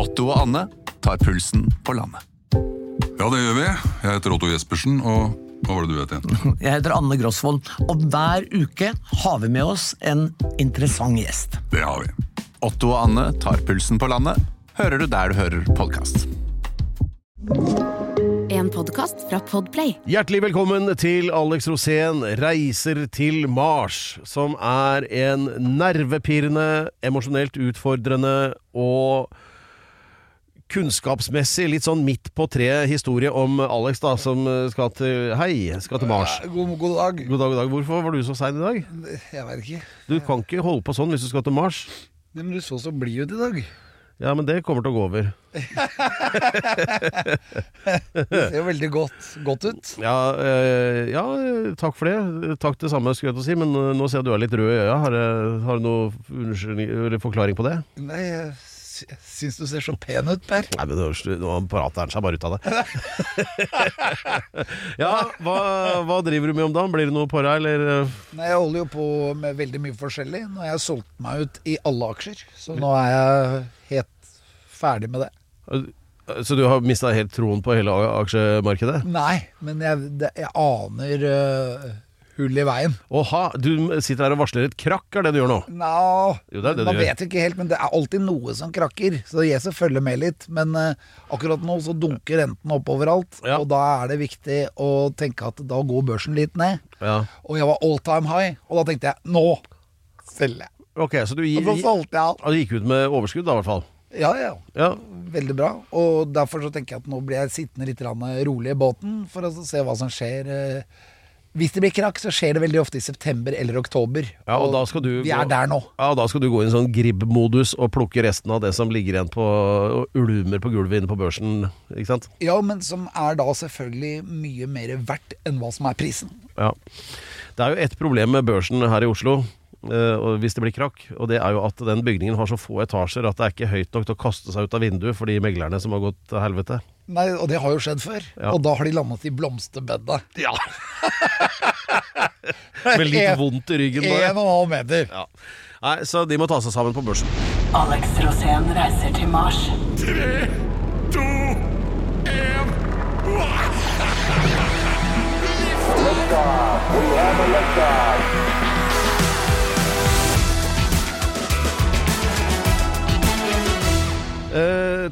Otto og Anne tar pulsen på landet. Ja, det gjør vi. Jeg heter Otto Jespersen, og hva var det du het igjen? Jeg heter Anne Grosvold, og hver uke har vi med oss en interessant gjest. Det har vi. Otto og Anne tar pulsen på landet, hører du der du hører podkast. En podkast fra Podplay. Hjertelig velkommen til Alex Rosén reiser til Mars, som er en nervepirrende, emosjonelt utfordrende og kunnskapsmessig litt sånn midt på tre-historie om Alex, da, som skal til Hei, skal til Mars. God, god dag. God dag, god dag. Hvorfor var du så sein i dag? Jeg vet ikke. Du kan ikke holde på sånn hvis du skal til Mars. Nei, men du så så blid ut i dag. Ja, men det kommer til å gå over. det ser jo veldig godt, godt ut. Ja, eh, ja, takk for det. Takk det samme, skulle jeg til å si. Men eh, nå ser jeg du er litt rød i øya. Har, du noen forklaring på det? Nei, jeg syns du ser så pen ut, Per. Nei, men nå prater han seg bare ut av det. ja, hva, hva driver du med om dagen? Blir det noe på deg, eller? eh? Nei, Jeg holder jo på med veldig mye forskjellig. Nå har jeg solgt meg ut i alle aksjer, så nå er jeg helt ferdig med det. Så du har mista helt troen på hele aksjemarkedet? Nei, men jeg, jeg aner øh, hull i veien. Åha, du sitter her og varsler et krakk, er det du gjør nå? Nå, Jo, det er det man du vet ikke helt, men det er alltid noe som krakker. Så jeg følger med litt. Men øh, akkurat nå så dunker renten opp overalt, Ja. og da er det viktig å tenke at da går børsen litt ned. Ja. Og jeg var all time high, og da tenkte jeg nå selger jeg. Ok, så du solgte jeg gikk ut med overskudd, da, i hvert fall? Ja, ja. Ja. Veldig bra. Og derfor så tenker jeg at nå blir jeg sittende litt rolig i båten for å se hva som skjer. eh. Hvis det blir krakk, så skjer det veldig ofte i september eller oktober. Ja, og da skal du vi er der nå. Ja, da skal du gå i en sånn gribb-modus og plukke resten av det som ligger igjen på og ulmer på gulvet inne på børsen, ikke sant? Ja, men som er da selvfølgelig mye mer verdt enn hva som er prisen. Ja. Det er jo ett problem med børsen her i Oslo, og hvis det blir krakk. Og det er jo at den bygningen har så få etasjer at det er ikke høyt nok til å kaste seg ut av vinduet for de meglerne som har gått til helvete. Nei, Og det har jo skjedd før. Ja. Og da har de landet i blomsterbedet. Ja. Med litt vondt i ryggen bare. En og en halv meter. Ja. Nei, så de må ta seg sammen på børsen. Alex Rosén reiser til Mars. Eh,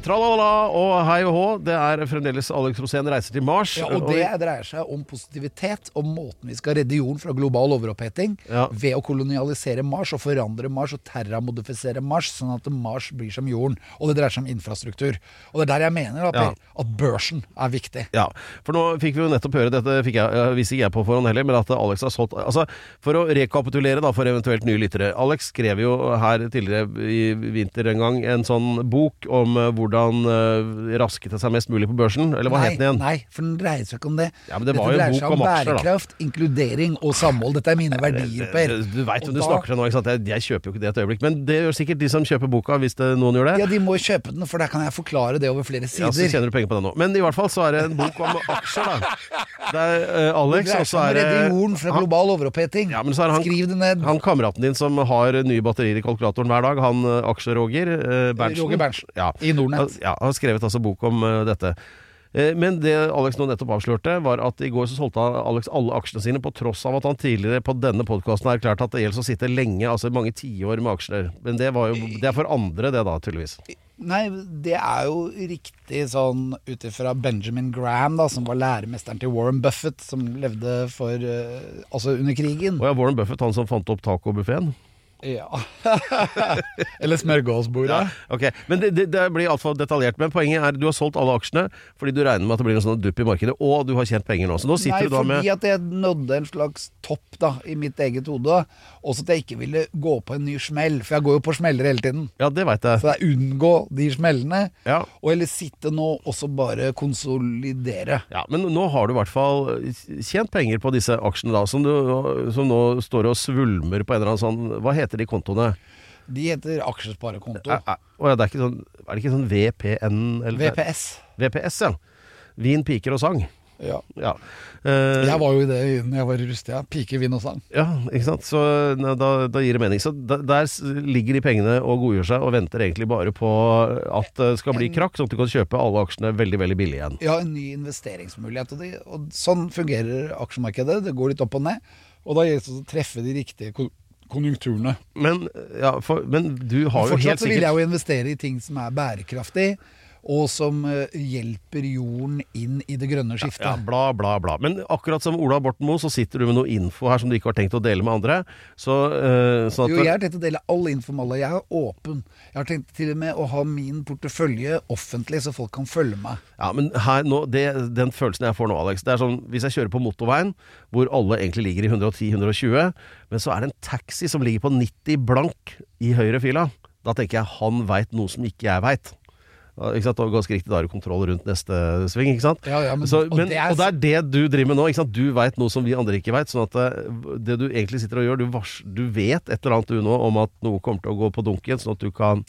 Tralala og hei og hå, det er fremdeles Alex Rosén reiser til Mars. Ja, og det dreier seg om positivitet og måten vi skal redde jorden fra global overoppheting Ja. ved å kolonialisere Mars og forandre Mars og terramodifisere Mars, sånn at Mars blir som jorden. Og det dreier seg om infrastruktur. Og det er der jeg mener at, Ja. at børsen er viktig. Ja, for nå fikk vi jo nettopp høre dette, fikk jeg, visste ikke jeg på forhånd heller, men at Alex har solgt Altså, for å rekapitulere da, for eventuelt nye lyttere. Alex skrev jo her tidligere i vinter en gang en sånn bok om eh, hvordan uh, raske til seg mest mulig på børsen, eller hva nei, het den igjen? Nei, for den dreier seg ikke om det. Ja, men det Dette jo dreier seg om om bærekraft, da. inkludering og samhold. Dette er mine verdier, Per. Eh, Du veit hvem du da- snakker til nå, ikke sant? Jeg, jeg kjøper jo ikke det et øyeblikk, men det gjør sikkert de som kjøper boka, hvis det, noen gjør det. Ja, de må jo kjøpe den, for der kan jeg forklare det over flere sider. Ja, så tjener du penger på det nå. Men i hvert fall så er det en bok om aksjer, da. Det er uh, Alex, og så er det redde jorden fra han- global overoppheting. Ja, men så han, Skriv det ned. Han kameraten din som har nye batterier i kalkulatoren hver dag, han eh, Aksje-Roger uh, Berntsen. Roger Berntsen, Ja. i Nordnett. Ja, har skrevet altså bok om uh, dette. Eh, Men det Alex nå nettopp avslørte, var at i går så solgte Alex alle aksjene sine, på tross av at han tidligere på denne podkasten har erklært at det gjelder å sitte lenge, altså mange tiår med aksjer. Men det, var jo, det er for andre, det da, tydeligvis. Nei, det er jo riktig sånn ut ifra Benjamin Graham, da, som var læremesteren til Warren Buffett, som levde for Altså under krigen. Og ja, Warren Buffett, han som fant opp tacobuffeen. Ja. Eller smørgåsbordet. Ja, okay. Men det, det, det blir altfor detaljert. Men poenget er du har solgt alle aksjene fordi du regner med at det blir en sånn dupp i markedet, og du har tjent penger nå. Så nå Nei, du da fordi at jeg nådde en slags topp da, i mitt eget hode. Også at jeg ikke ville gå på en ny smell, for jeg går jo på smeller hele tiden. Ja, det vet jeg. Så jeg unngå de smellene, Ja. og eller sitte nå og så bare konsolidere. Ja, Men nå har du i hvert fall tjent penger på disse aksjene, da, som, du, som nå står og svulmer på en eller annen sånn Hva heter de kontoene? De heter aksjesparekonto. Er, er, å ja, det er, ikke sånn, er det ikke sånn VPN? Eller, VPS. VPS, ja. Vin, piker og sang. Ja. Ja. Uh, Jeg var jo i det da jeg var i Rustia. Pike, vin og sang. ja, ikke sant. Så da, da gir det mening. Så da, der ligger de pengene og godgjør seg og venter egentlig bare på at det skal bli krakk, sånn at du kan kjøpe alle aksjene veldig, veldig billig igjen. Ja, en ny investeringsmulighet. Og, de, og sånn fungerer aksjemarkedet. Det går litt opp og ned. Og da gjelder det å treffe de riktige konjunkturene. Men, ja, for, men du har Men jo helt fortsatt så vil jeg jo investere i ting som er bærekraftig, og som eh, hjelper jorden inn i det grønne skiftet. Ja, bla, bla, bla. Men akkurat som Ola Borten Moe, så sitter du med noe info her som du ikke har tenkt å dele med andre. Så, uh, sånn Jo, jeg har tenkt å dele all info med alle. Jeg er åpen. Jeg har tenkt til og med å ha min portefølje offentlig, så folk kan følge meg. Ja, men her nå, det, den følelsen jeg får nå, Alex Det er sånn, Hvis jeg kjører på motorveien, hvor alle egentlig ligger i 110-120, men så er det en taxi som ligger på 90 blank i høyre fila, da tenker jeg han veit noe som ikke jeg veit. Ikke sant? Og ganske riktig, da har du kontroll rundt neste sving, ikke sant? Ja, ja, men- så, og det er- og det er det du driver med nå. ikke sant? Du veit noe som vi andre ikke veit. Sånn at eh, det du egentlig sitter og gjør, du, vars, du vet et eller annet du nå om at noe kommer til å gå på dunken, sånn at du kan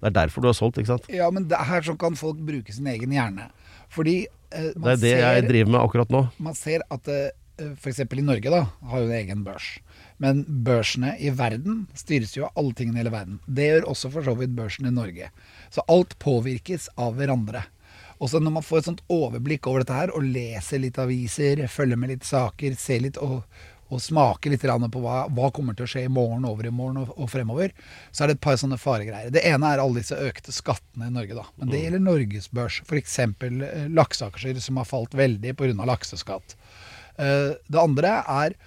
Det er derfor du har solgt, ikke sant? Ja, men det er her så kan folk bruke sin egen hjerne. Fordi eh, Det er det jeg driver med akkurat nå. man ser at eh, f.eks. i Norge da, har jo en egen børs. Men børsene i verden styres jo av alle tingene i hele verden. Det gjør også for så vidt børsen i Norge. Så alt påvirkes av hverandre. Og så når man får et sånt overblikk over dette her, og leser litt aviser, følger med litt saker, ser litt og, og smaker litt på hva, hva kommer til å skje i morgen, over i morgen og, og fremover, så er det et par sånne faregreier. Det ene er alle disse økte skattene i Norge, da. Men det gjelder norgesbørs. F.eks. Eh, lakseaksjer som har falt veldig pga. lakseskatt. Eh, det andre er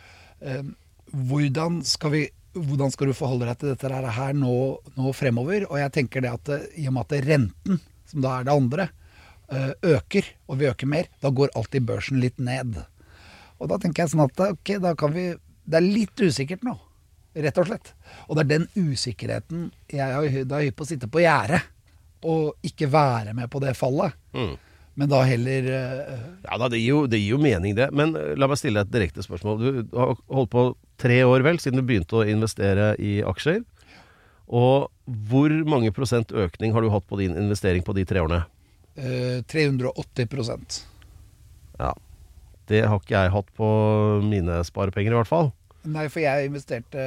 eh, hvordan skal vi hvordan skal du forholde deg til dette her- nå, nå fremover? Og jeg tenker det at eh, i og med at renten, som da er det andre, eh, øker, og vi øker mer, da går alltid børsen litt ned. Og da tenker jeg sånn at ok, da kan vi Det er litt usikkert nå, rett og slett. Og det er den usikkerheten jeg er hypp på å sitte på gjerdet, og ikke være med på det fallet. Men da heller uh... Ja da, det gir, jo, det gir jo mening det. Men la meg stille et direkte spørsmål. Du har holdt på tre år vel, siden du begynte å investere i aksjer. Og hvor mange prosent økning har du hatt på din investering på de tre årene? eh, 380% Ja, Det har ikke jeg hatt på mine sparepenger, i hvert fall. Nei, for jeg investerte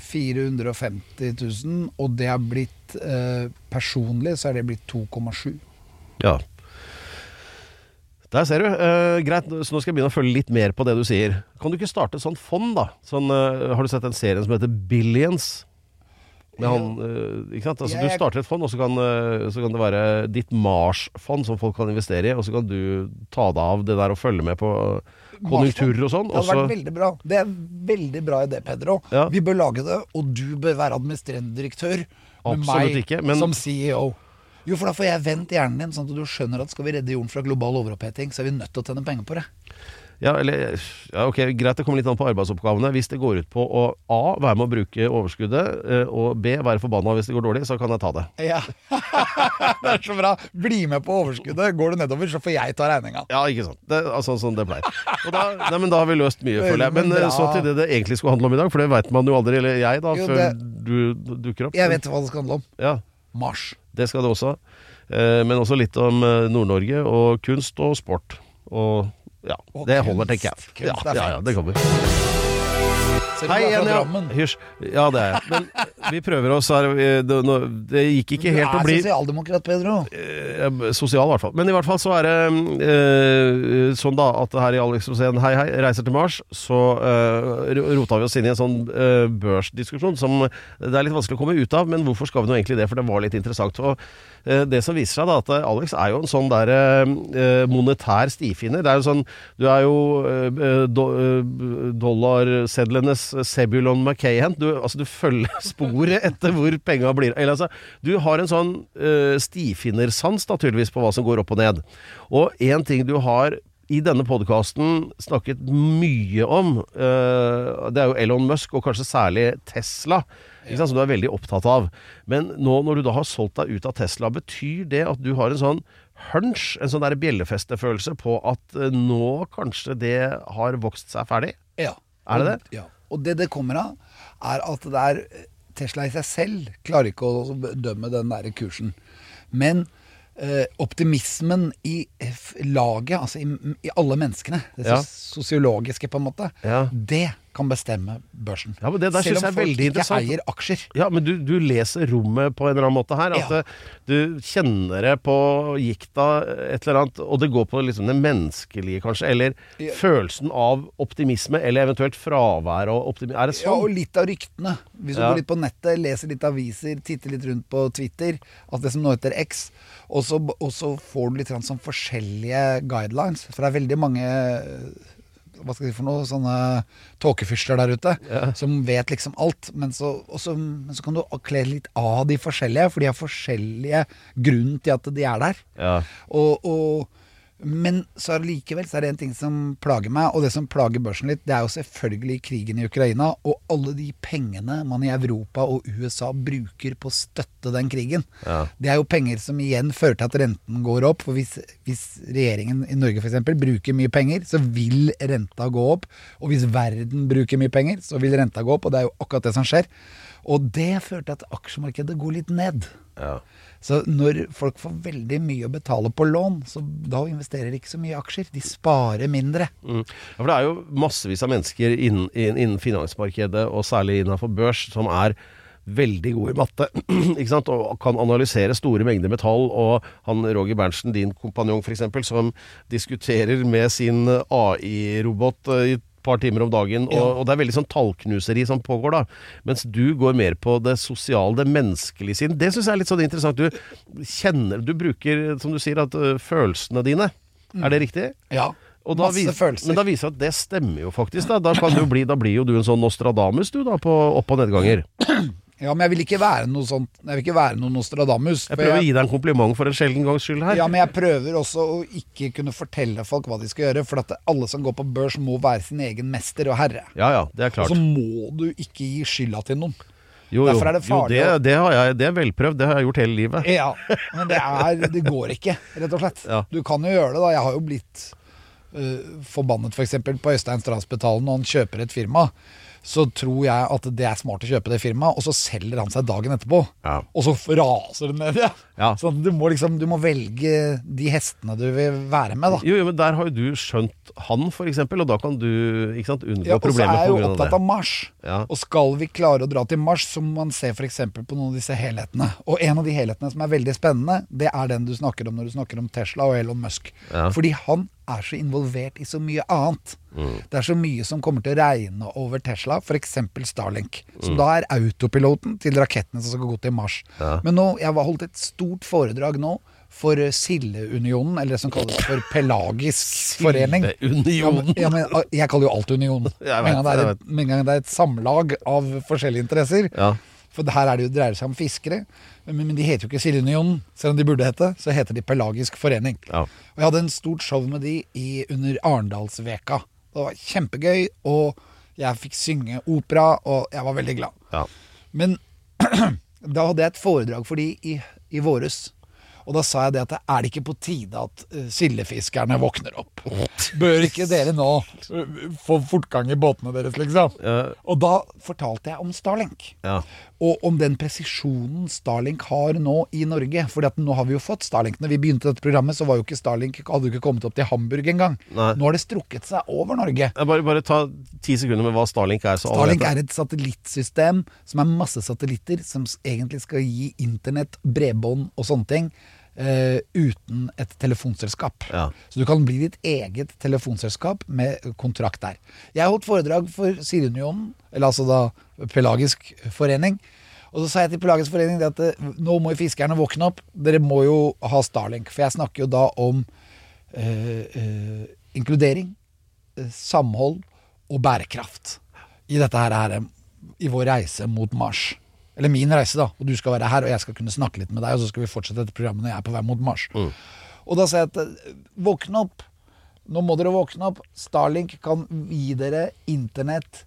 450 000, og det har blitt eh, Personlig så er det blitt 2,7. Ja. Der ser du. Uh, greit, så nå skal jeg begynne å følge litt mer på det du sier. Kan du ikke starte et sånt fond, da? Sånn, uh, har du sett den serien som heter Billions? Med han, uh, ikke sant? Altså, Du starter et fond, og så kan, så kan det være ditt Mars-fond som folk kan investere i, og så kan du ta deg av det der og følge med på konjunkturer og sånn. Det hadde vært veldig bra. Det er veldig bra idé, Pedro. Ja. Vi bør lage det, og du bør være administrerende direktør. Med Absolutt meg ikke, men- som CEO. Jo, for da får jeg vendt hjernen din, sånn at du skjønner at skal vi redde jorden fra global overoppheting, så er vi nødt til å tjene penger på det. Ja, eller, ja, ok, Greit, det kommer litt an på arbeidsoppgavene. Hvis det går ut på å A. være med å bruke overskuddet, eh, og B. være forbanna hvis det går dårlig, så kan jeg ta det. Ja. det er så bra. Bli med på overskuddet. Går det nedover, så får jeg ta regninga. Ja, ikke sant. Det, altså sånn det pleier. Da, nei, men da har vi løst mye, føler jeg. Men eh, bra. så til det det egentlig skulle handle om i dag, for det veit man jo aldri, eller jeg, da, Jo, før du dukker opp. Jeg vet hva det skal handle om. Ja, Mars. Det skal det også. Eh, Men også litt om eh, Nord-Norge og kunst og sport. Og ja, Og det holder, tenker jeg. Kunst ja, ja, ja, det kommer. Selv om Hei du er fra. Drammen. Hysj. Ja, det er jeg. Men vi prøver oss her. vi- Det, nå- det gikk ikke helt du å er bli sosialdemokrat, Pedro. Eh, Sosial, i hvert fall. Men i hvert fall så er det eh, sånn da at her i Alex Rosén Hei Hei reiser til Mars, så eh, ro- rota vi oss inn i en sånn eh, børsdiskusjon som det er litt vanskelig å komme ut av. Men hvorfor skal vi nå egentlig det? For det var litt interessant. Og det som viser seg, da, at eh, Alex er jo en sånn der eh, monetær stifinner. Det er jo sånn Du er jo eh, do, eh, dollarsedlenes Sebulon McCahan. Du, altså, du følger sporet etter hvor penga blir Eller altså, du har en sånn stifinnersans, da, tydeligvis, på hva som går opp og ned. Og én ting du har i denne podkasten snakket mye om, eh, det er jo Elon Musk, og kanskje særlig Tesla. Som du er veldig opptatt av. Men nå når du da har solgt deg ut av Tesla, betyr det at du har en sånn hunch, en sånn bjellefestefølelse på at eh, nå kanskje det har vokst seg ferdig? Ja. Er det det? Ja. Og det det kommer av, er at det er Tesla i seg selv klarer ikke å bedømme den der kursen. Men eh, optimismen i laget, altså i, i alle menneskene, det Ja. sosiologiske på en måte, Ja. det kan bestemme børsen. Ja, men det der Selv om jeg folk ikke eier aksjer. Ja, men du, du leser rommet på en eller annen måte her. At Ja. du kjenner det på gikta, et eller annet, og det går på liksom det menneskelige, kanskje. Eller Ja. følelsen av optimisme, eller eventuelt fravær av optimisme. Er det Ja, og sånn? litt av ryktene. Hvis du går litt på nettet, leser litt aviser, titter litt rundt på Twitter, altså det som nå heter X, og så, får du litt sånn forskjellige guidelines. For det er veldig mange hva skal jeg si for noe, sånne tåkefyrster der ute, som vet liksom alt. Men så, også, men så kan du kle litt av de forskjellige, for de har forskjellige grunn til at de er der. Ja. Og, og, men så er det likevel så er det en ting som plager meg, og det som plager børsen litt, det er jo selvfølgelig krigen i Ukraina og alle de pengene man i Europa og USA bruker på å støtte den krigen. Ja. Det er jo penger som igjen fører til at renten går opp. For hvis, hvis regjeringen i Norge f.eks. bruker mye penger, så vil renta gå opp. Og hvis verden bruker mye penger, så vil renta gå opp. Og det er jo akkurat det som skjer. Og det fører til at aksjemarkedet går litt ned. Ja. Så når folk får veldig mye å betale på lån, så da investerer de ikke så mye i aksjer. De sparer mindre. Mm. ja, for det er jo massevis av mennesker innen, innen, finansmarkedet, og særlig innenfor børs, som er veldig gode i matte, ikke sant? og kan analysere store mengder metall. Og han Roger Berntsen, din kompanjong f.eks., som diskuterer med sin AI-robot i et par timer om dagen, og, og det er veldig sånn tallknuseri som pågår da. Mens du går mer på det sosiale, det menneskelige siden. Det syns jeg er litt sånn interessant. Du kjenner Du bruker, som du sier, at ø, følelsene dine. Er det riktig? Ja. Og da Masse følelser. Men da viser det at det stemmer jo faktisk. Da, da, bli, da blir jo du en sånn Nostradamus du da, på opp- og nedganger. Ja, men jeg vil ikke være noe sånt Jeg vil ikke være noe Nostradamus. Jeg prøver prøver å gi deg en kompliment for en sjelden gangs skyld her. Ja, men jeg prøver også å ikke kunne fortelle folk hva de skal gjøre. For at alle som går på børs, må være sin egen mester og herre. ja, ja, det er Og klart. så må du ikke gi skylda til noen. Jo, jo, derfor er det jo det, det, har jeg, det er velprøvd. Det har jeg gjort hele livet. Ja, men det, er, det går ikke, rett og slett. Ja. Du kan jo gjøre det, da. Jeg har jo blitt uh, forbannet f.eks. på Øystein Stransbetalen når han kjøper et firma. Så tror jeg at det er smart å kjøpe det firmaet, og så selger han seg dagen etterpå. Ja. Og så raser det ned. Ja. Ja. Så du må liksom Du må velge de hestene du vil være med, da. Jo, jo, men der har jo du skjønt han, eksempel, og da kan du sant, unngå Ja, og så er jeg jo opptatt av Mars. Ja. Og skal vi klare å dra til Mars, så må man se f.eks. på noen av disse helhetene. Og en av de helhetene som er veldig spennende, det er den du snakker om når du snakker om Tesla og Elon Musk. Fordi han er så involvert i så mye annet. Mm. Det er så mye som kommer til å regne over Tesla, f.eks. Starlink. Som Mm. da er autopiloten til rakettene som skal gå til Mars. Ja. Men nå, jeg har holdt et stort foredrag nå for Sildeunionen, eller det som kalles for Pelagisk forening. Sildeunionen. Ja, men, jeg kaller jo alt union. Med en gang det er et samlag av forskjellige interesser. Ja. For her er det jo, dreier det seg om fiskere. Men, men de heter jo ikke Sildeunionen, selv om de burde hete. Så heter de Pelagisk forening. Ja. Og jeg hadde en stort show med de i, under Arendalsveka. Det var kjempegøy, og jeg fikk synge opera, og jeg var veldig glad. Ja. Men da hadde jeg et foredrag for de i, i våres. Og da sa jeg det at er det ikke på tide at uh, sildefiskerne våkner opp? Bør ikke dere nå uh, få fortgang i båtene deres, liksom? Ja. Og da fortalte jeg om Starlink. Ja. Og om den presisjonen Starlink har nå i Norge. For nå har vi jo fått Starlink. Når vi begynte dette programmet, så var jo ikke Starlink hadde jo ikke kommet opp til Hamburg engang. Nå har det strukket seg over Norge. Bare, bare ta ti sekunder med hva Starlink er. Så Starlink er et satellittsystem som er masse satellitter som egentlig skal gi internett, bredbånd og sånne ting. Eh, uten et telefonselskap. Ja. Så du kan bli ditt eget telefonselskap med kontrakt der. Jeg holdt foredrag for Sildeunionen, eller altså da Pelagisk forening. Og så sa jeg til Pelagisk forening det at eh, nå må jo fiskerne våkne opp. Dere må jo ha Starlink. For jeg snakker jo da om eh, eh, inkludering, samhold og bærekraft i dette her, her i vår reise mot Mars. Eller min reise, da. Og du skal være her, og jeg skal kunne snakke litt med deg, og så skal vi fortsette dette programmet når jeg er på vei mot Mars. Og da sier jeg at eh, våkne opp. Nå må dere våkne opp. Starlink kan gi dere internett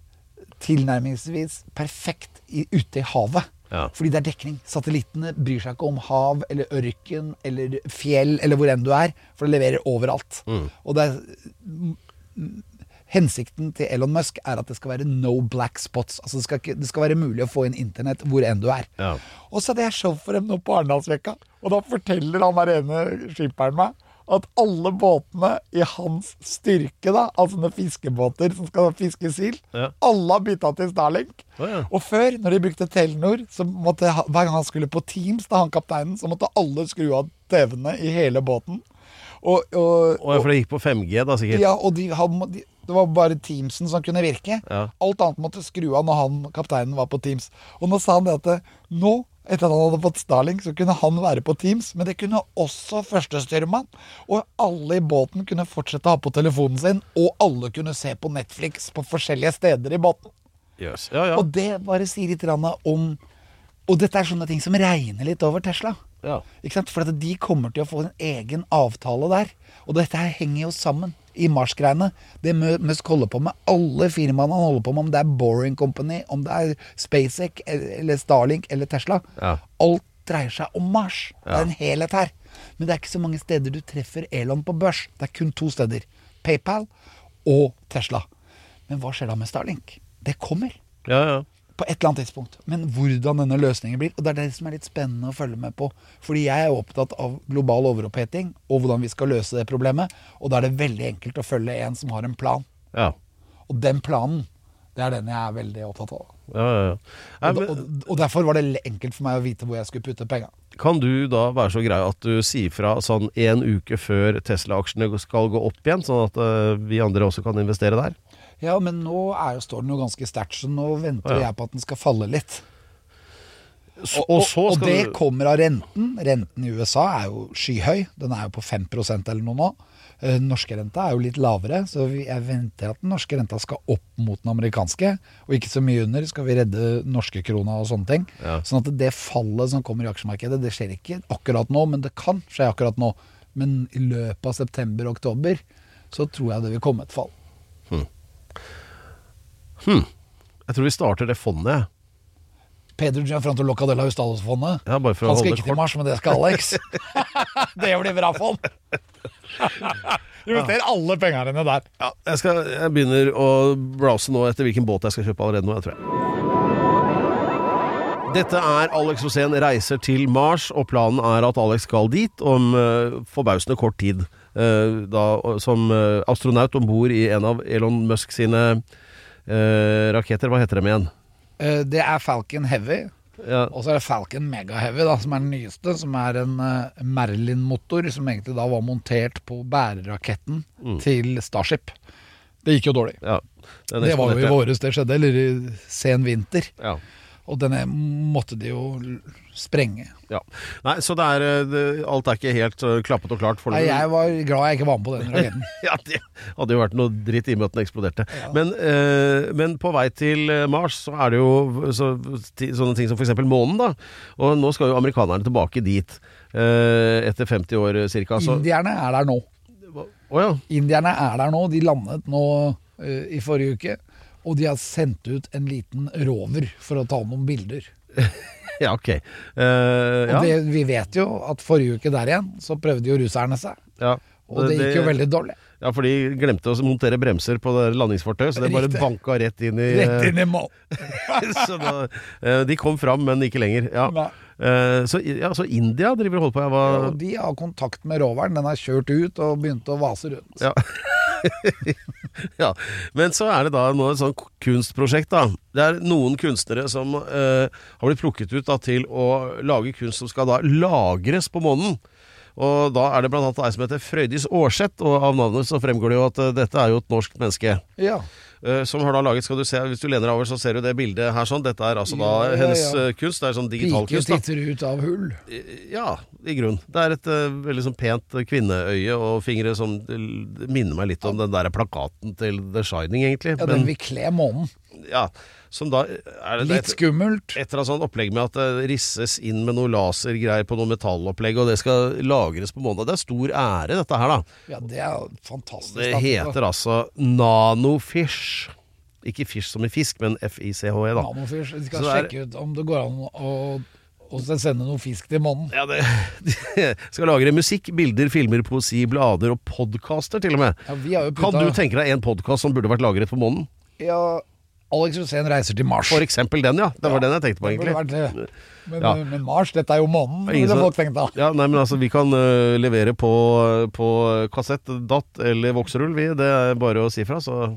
tilnærmingsvis perfekt i, ute i havet. Ja. Fordi det er dekning. Satellittene bryr seg ikke om hav eller ørken eller fjell eller hvor enn du er, for det leverer overalt. Og det er Hensikten til Elon Musk er at det skal være no black spots. Altså det skal, ikke, det skal være mulig å få inn internett hvor enn du er. Ja. Og så hadde jeg show for dem nå på Arendalsveka, og da forteller han der ene skipperen meg at alle båtene i hans styrke, da, altså sånne fiskebåter som skal fiske sild, Ja. alle har bytta til Starlink. Oh, ja. Og før, når de brukte Telenor, så måtte hver gang han skulle på Teams, da han kapteinen, så måtte alle skru av TV-ene i hele båten. Og, og, Og for det gikk på 5G, da, sikkert. ja, og de, han, de, det var bare Teamsen som kunne virke. Ja. Alt annet måtte skru av når han, kapteinen var på Teams. Og nå sa han det at nå, etter at han hadde fått Starling, så kunne han være på Teams. Men det kunne også førstestyrmann. Og alle i båten kunne fortsette å ha på telefonen sin. Og alle kunne se på Netflix på forskjellige steder i båten. Yes. Ja, ja. Og det bare sier litt om Og dette er sånne ting som regner litt over Tesla. Ja. Ikke sant? For at de kommer til å få en egen avtale der. Og dette her henger jo sammen i Mars-greiene. Det Mu- Musk holder på med, alle firmaene han holder på med, om det er Boring Company, om det er SpaceX eller Starlink eller Tesla. Ja. Alt dreier seg om Mars. Det er en helhet her. Men det er ikke så mange steder du treffer Elon på børs. Det er kun to steder. PayPal og Tesla. Men hva skjer da med Starlink? Det kommer ja, ja. På et eller annet tidspunkt. Men hvordan denne løsningen blir, og det er det som er litt spennende å følge med på. Fordi jeg er opptatt av global overoppheting og hvordan vi skal løse det problemet. Og da er det veldig enkelt å følge en som har en plan. ja. Og den planen, det er den jeg er veldig opptatt av. ja, ja, ja. Nei, men, og, og derfor var det enkelt for meg å vite hvor jeg skulle putte penga. kan du da være så grei at du sier fra sånn en uke før Tesla-aksjene skal gå opp igjen, sånn at eh, vi andre også kan investere der? Ja, men nå er står den jo ganske sterkt, så nå venter Ja. jeg på at den skal falle litt. Så, Og, og så og det du kommer av renten. Renten i USA er jo skyhøy. Den er jo på 5% eller noe nå. Den norske renta er jo litt lavere, så jeg venter at den norske renta skal opp mot den amerikanske. Og ikke så mye under, skal vi redde norske krona og sånne ting. Ja. Sånn at det fallet som kommer i aksjemarkedet, det skjer ikke akkurat nå, men det kan skje akkurat nå. Men i løpet av september-oktober så tror jeg det vil komme et fall. Jeg tror vi starter det fondet. Pedro Gianfranto Locadella Hustalos-fondet. Ja, Han skal ikke til Mars, men det skal Alex. det blir bra fond. Invester alle pengene dine der. Ja, jeg, skal, jeg begynner å browse nå etter hvilken båt jeg skal kjøpe allerede nå, jeg tror jeg. Dette er Alex Rosén reiser til Mars, og planen er at Alex skal dit om eh, forbausende kort tid. Eh, da, som eh, astronaut om bord i en av Elon Musk sine eh, raketter. Hva heter dem igjen? Det er Falcon Heavy, Ja, og så er det Falcon Mega Heavy, da, som er den nyeste. Som er en Merlin-motor, som egentlig da var montert på bæreraketten til Starship. Det gikk jo dårlig. ja. Det var jo i våres det skjedde, eller i sen vinter. Ja. Og denne måtte de jo sprenge. Ja. Nei, så det er eh, det, Alt er ikke helt eh, klappet og klart. Nei, jeg var glad jeg ikke var med på den raketten. Ja, det hadde jo vært noe dritt i og med at den eksploderte. Men, eh, men på vei til eh, Mars så er det jo så, sånne ting som f.eks. månen, da. Og nå skal jo amerikanerne tilbake dit. eh, etter 50 år ca. Indierne er der nå. Oh, ja. Indierne er der nå. De landet nå uh, i forrige uke. Og de har sendt ut en liten rover for å ta noen bilder. ja, ok. Eh, Og ja. det, vi vet jo at forrige uke der igjen, så prøvde jo russerne seg. ja. Og det gikk jo veldig dårlig. Ja, for de glemte å montere bremser på det landingsfartøyet, så det bare Riktig. banka rett inn i Rett inn i mål. så da, uh, De kom fram, men ikke lenger. Ja. Nei. Eh, så, ja, så India driver og holder på. Ja, de har kontakt med roveren. Den har kjørt ut og begynt å vase rundt. Ja. ja. Men så er det da nå et sånt kunstprosjekt, da. Det er noen kunstnere som eh, har blitt plukket ut da, til å lage kunst som skal da lagres på månen. Og da er det annet ei som heter Frøydis Aarseth, og av navnet så fremgår det jo at eh, dette er jo et norsk menneske. Ja. eh, som har da laget, skal du se, Hvis du lener deg over, så ser du det bildet her sånn. Dette er altså da Ja, ja, hennes eh, kunst. Det er sånn digital Pike kunst. da titter ut av hull. ja, i grunn. Det er et uh, veldig sånn pent kvinneøye og fingre som minner meg litt om den der plakaten til The Shining, egentlig. Ja, den vil kle månen. Ja, som da er det Litt skummelt. et eller annet sånt opplegg med at det risses inn med noe lasergreier på noe metallopplegg, og det skal lagres på måned. Det er stor ære, dette her, da. Ja, det er fantastisk. Det heter heter altså Nanofish. Ikke fish som i fisk, men F-I-C-H-E, da. Nanofish. Vi skal er- sjekke ut om det går an å, Og så sende noe fisk til månen. Ja, det, de skal lagre musikk, bilder, filmer, poesi, blader og podkaster til og med. Ja, vi har jo Kan du tenke deg en podkast som burde vært lagret på månen? Ja, Alex Rosén reiser til Mars. For eksempel den, ja. Det var Ja, den jeg tenkte på, egentlig. vært det. Men, Ja. men Mars, dette er jo månen, ville folk tenkt da. Ja, nei, men altså, vi kan uh, levere på, på kassett, datt eller vokserull, vi. Det er bare å si fra, så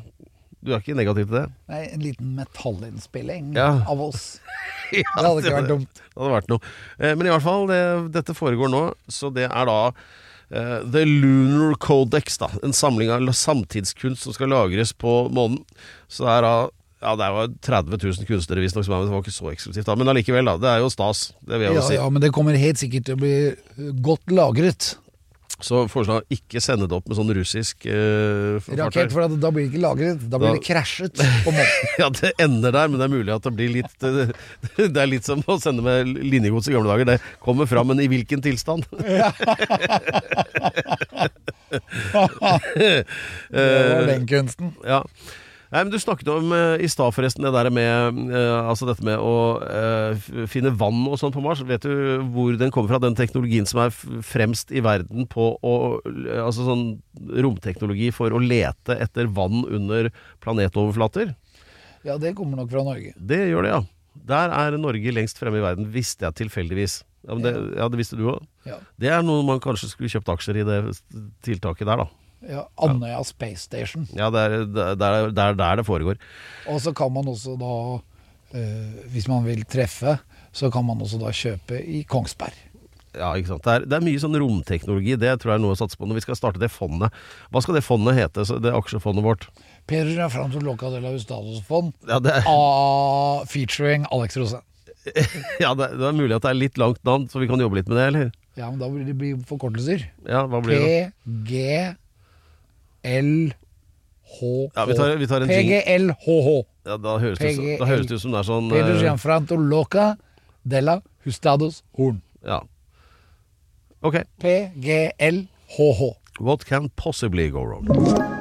du er ikke negativ til det? Nei, en liten metallinnspilling Ja. av oss. Det hadde ikke vært dumt. Det hadde vært noe. Eh, Men i hvert fall, det, dette foregår nå, så det er da eh, The Lunar Codex, da. En samling av samtidskunst som skal lagres på månen. Så det er da ja, det var 30 000 kunstnere visstnok er med, det var ikke så eksklusivt da. Men allikevel, da. Det er jo stas, det vil jeg jo si. ja, men det kommer helt sikkert til å bli uh, godt lagret. Så foreslår jeg ikke sende det opp med sånn russisk eh. Rakett, for da blir det ikke lagret. Da blir Da- det krasjet på måten. Ja, det ender der, men det er mulig at det blir litt eh, Det er litt som å sende med linjegods i gamle dager. Det kommer fram, men i hvilken tilstand? Det var den kunsten. Ja. Nei, men Du snakket om eh, i stad forresten det der med eh, Altså dette med å eh, finne vann og sånn på Mars. Vet du hvor den kommer fra? Den teknologien som er fremst i verden på å Altså sånn romteknologi for å lete etter vann under planetoverflater? Ja, det kommer nok fra Norge. Det gjør det, ja. Der er Norge lengst fremme i verden, visste jeg tilfeldigvis. Ja, det, ja, det visste du òg? Ja. Det er noe man kanskje skulle kjøpt aksjer i det tiltaket der, da. Ja, Andøya Space Station. Ja, det er det er- det er der, der det foregår. Og så kan man også da, eh, hvis man vil treffe, så kan man også da kjøpe i Kongsberg. Ja, ikke sant. Det er, det er mye sånn romteknologi, det tror jeg er noe å satse på når vi skal starte det fondet. Hva skal det fondet hete, så det aksjefondet vårt? Pedro Gianfranto Loca de la Hustados Fond, Ja, det ah, featuring Alex Rosén. ja, det, det er mulig at det er litt langt navn, så vi kan jobbe litt med det, eller? Ja, men da blir det forkortelser. Ja, hva blir det? PGLHH. Ja, vi tar, vi tar en. PGLHH. Ja, da høres det, da høres det ut som det er sånn Pedro eh, Gianfranto Loca della la Hustados Horn. Ja. Ok. PGLHH. What can possibly go wrong?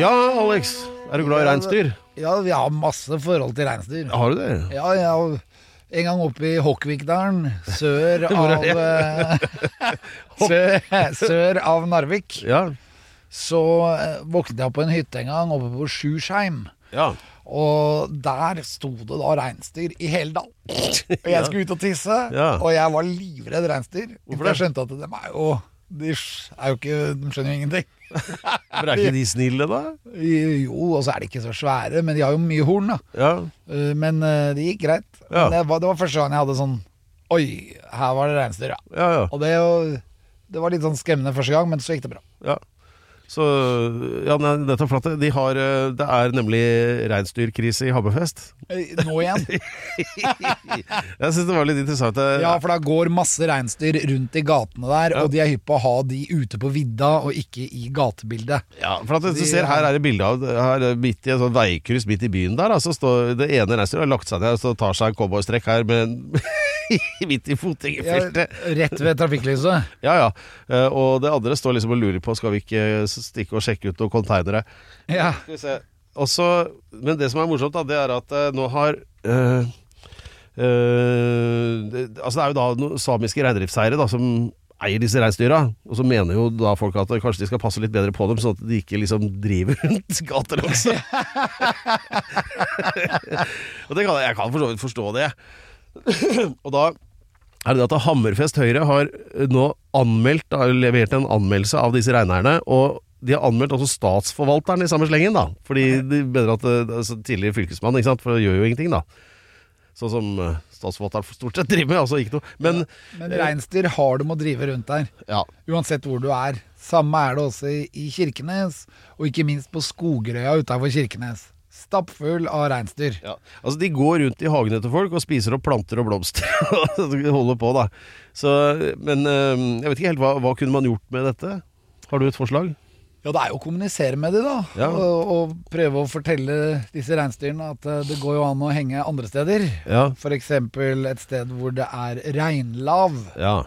Ja, Alex. Er du glad i reinsdyr? Ja, vi har masse forhold til reinsdyr. Har du det? Ja, ja. En gang oppe i Håkvikdalen, sør av eh, sør, sør av Narvik, Ja. så eh, våknet jeg på en hytte en gang oppe på Sjursheim. ja. Og der sto det da reinsdyr i hele dalen. Og jeg skulle ut og tisse, Ja. og jeg var livredd reinsdyr. For jeg skjønte at de er jo De er jo ikke De skjønner jo ingenting. Men er ikke de snille, da? Jo, og så er de ikke så svære, men de har jo mye horn, da. Ja. Eh, Men eh, det gikk greit. Ja. Det, var, det var første gang jeg hadde sånn Oi, her var det reinsdyr, ja. Ja, ja. Og det, det var litt sånn skremmende første gang, men så gikk det bra. Så ja, dette er flatt. De har, eh, det er nemlig reinsdyrkrise i Hammerfest. Nå igjen. Jeg syns det var litt interessant. eh, Ja, for da går masse reinsdyr rundt i gatene der, Ja. og de er hypp på å ha de ute på vidda og ikke i gatebildet. Ja, for at du De- ser Her er det bilde av her er midt i et sånt veikryss midt i byen der. Altså står Det ene reinsdyret har lagt seg ned og så tar seg en cowboystrekk her med midt i Ja, rett ved trafikklyset. Ja, ja. Eh, Og det andre står liksom og lurer på Skal vi ikke stikke og sjekke ut noen konteinere. Ja. Skal vi se. Også, men det som er morsomt, da, det er at eh, nå har eh, eh, det, Altså det er jo da noen samiske reindriftseiere som eier disse reinsdyra. Og så mener jo da folk at kanskje de skal passe litt bedre på dem, sånn at de ikke liksom driver rundt gatelangs. og det kan, jeg kan for så vidt forstå det. Og da er det at Hammerfest Høyre har eh, nå anmeldt, har levert en anmeldelse av disse reineierne. Og de har anmeldt også statsforvalteren i samme slengen, da. Fordi de mener at eh, altså, Tidligere fylkesmann, ikke sant, for det gjør jo ingenting, da. Sånn som eh, statsforvalteren stort sett driver med. Altså ikke noe. Men Men reinsdyr har med å drive rundt der, ja. uansett hvor du er. Samme er det også i, i Kirkenes, og ikke minst på Skogerøya utafor Kirkenes. Stappfull av reinsdyr. Ja. Altså, de går rundt i hagene til folk og spiser opp planter og blomster. og holder på, da. Så, men jeg vet ikke helt hva, hva kunne man gjort med dette? Har du et forslag? Ja, det er jo å kommunisere med de da. Ja. Og, og prøve å fortelle disse reinsdyrene at eh, det går jo an å henge andre steder. Ja. F.eks. et sted hvor det er reinlav. Ja.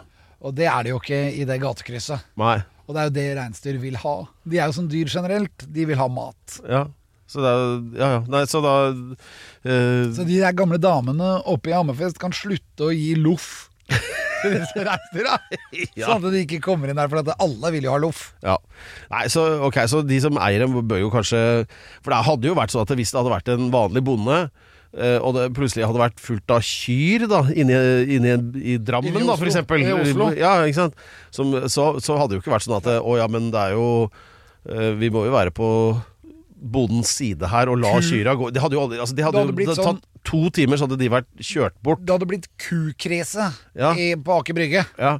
Og det er det jo ikke i det gatekrysset. Nei. Og det er jo det reinsdyr vil ha. De er jo som dyr generelt. De vil ha mat. Ja. Så det Ja, ja. Nei, så da eh, Så de der gamle damene oppe i Hammerfest kan slutte å gi loff til disse reinsdyra. Ja. Sånn at de ikke kommer inn der, for alle vil jo ha loff. Ja. Nei, så, okay, så de som eier dem, bør jo kanskje For det hadde jo vært sånn at hvis det hadde vært en vanlig bonde eh, og det plutselig hadde vært fullt av kyr da inni, inni, i Drammen, Inni da, for eksempel. I Oslo. Ja, ikke sant? Som, så, så hadde det jo ikke vært sånn at Å ja, men det er jo eh, Vi må jo være på bondens side her og la kyra gå. Det hadde jo aldri altså, Det hadde, Det hadde jo det hadde sånn- to timer, så hadde de vært kjørt bort. Det hadde blitt kukrise Ja. i, på Aker Brygge. Ja,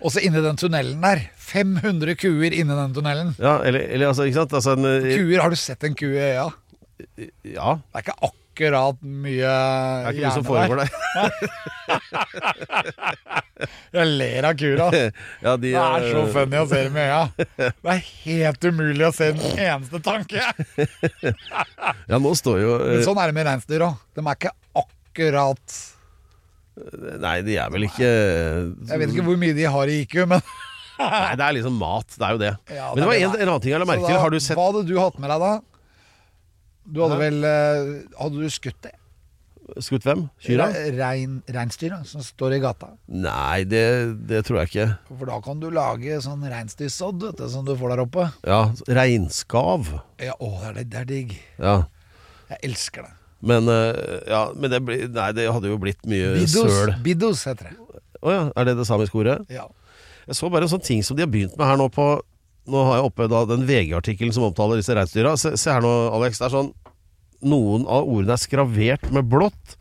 Og så inni den tunnelen der. 500 kuer inni den tunnelen. ja eller, eller altså, ikke sant? Altså, en, eh, Kuer, har du sett en ku i øya? ja. Det er ikke akkurat mye Det er ikke mye som foregår der. Jeg ler av kura. Ja, de, Det er så eh, funny å se dem i øya. Det er helt umulig å se den eneste tanke. Ja, nå står jo eh, Men sånn er det med reinsdyr òg. De er ikke akkurat Nei, de er vel ikke Jeg vet ikke hvor mye de har i IQ, men Nei, det er liksom mat. Det er jo det. Ja, Men det var en, en annen ting jeg la merke til. Har du sett Hva hadde du hatt med deg da? Du hadde vel eh, Hadde du skutt det? Skutt hvem? Kyra? Re- Rein, reinsdyra som står i gata. Nei, det, det tror jeg ikke. For da kan du lage sånn reinsdyrsodd som du får der oppe. Ja, Reinskav. Ja, å, det er, det er digg. Ja. Jeg elsker det. Men, eh, ja, men det, blir- nei, det hadde jo blitt mye Bidos, søl. biddos heter det. Å ja, er det det samiske ordet? Ja. Jeg så bare en sånn ting som de har begynt med her nå på Nå har jeg oppe da den VG-artikkelen som omtaler disse reinsdyra. Se, se her nå, Alex. Det er sånn Noen av ordene er skravert med blått.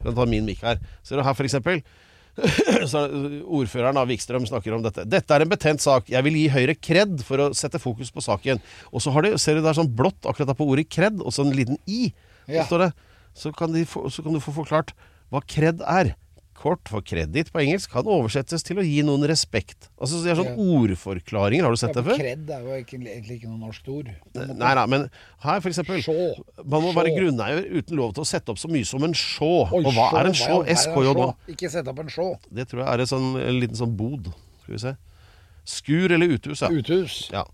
Jeg kan ta min mikk her. Ser du her, for eksempel? Så er Ordføreren av Vikstrøm snakker om dette. Dette er en betent sak. Jeg vil gi Høyre kred for å sette fokus på saken. Og så har de, ser du det er sånn blått akkurat der på ordet kred, og så en liten i. Ja. Så, så, kan få, så kan du få forklart hva kred er. Kort for kreditt på engelsk kan oversettes til å gi noen respekt. Altså så de har sånn ordforklaringer. Har du sett det før? Kred er jo ikke, egentlig ikke noe norsk ord. Nei, da, men her for eksempel Sjå. Man må være grunneier uten lov til å sette opp så mye som en sjå. Oi, og hva sjå, er en sjå? all er SKJ en nå. sjå? Ikke sett opp en sjå. Det tror jeg er en, sånn, en liten sånn bod. Skal vi se. Skur eller uthus, ja. Uthus. ja.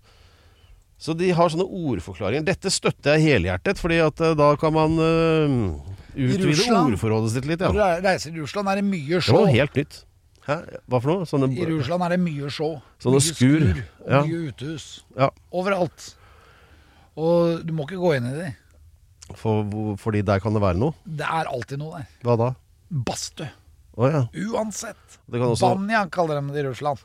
Så de har sånne ordforklaringer. Dette støtter jeg helhjertet, fordi at eh, da kan man eh, utvide Russland? ordforrådet sitt litt. Ja. Når du reiser i Russland, er det mye Det var noe helt nytt. Hæ? Hva for noe? Sånne, I Russland er det mye show. Sånne mye skur. og Ja. mye uthus. Ja. Overalt. Og du må ikke gå inn i de. for, fordi der kan det være noe. Det er alltid noe der. Hva da? Badstue. Oh, ja. Uansett. Det også Banja kaller de det i Russland.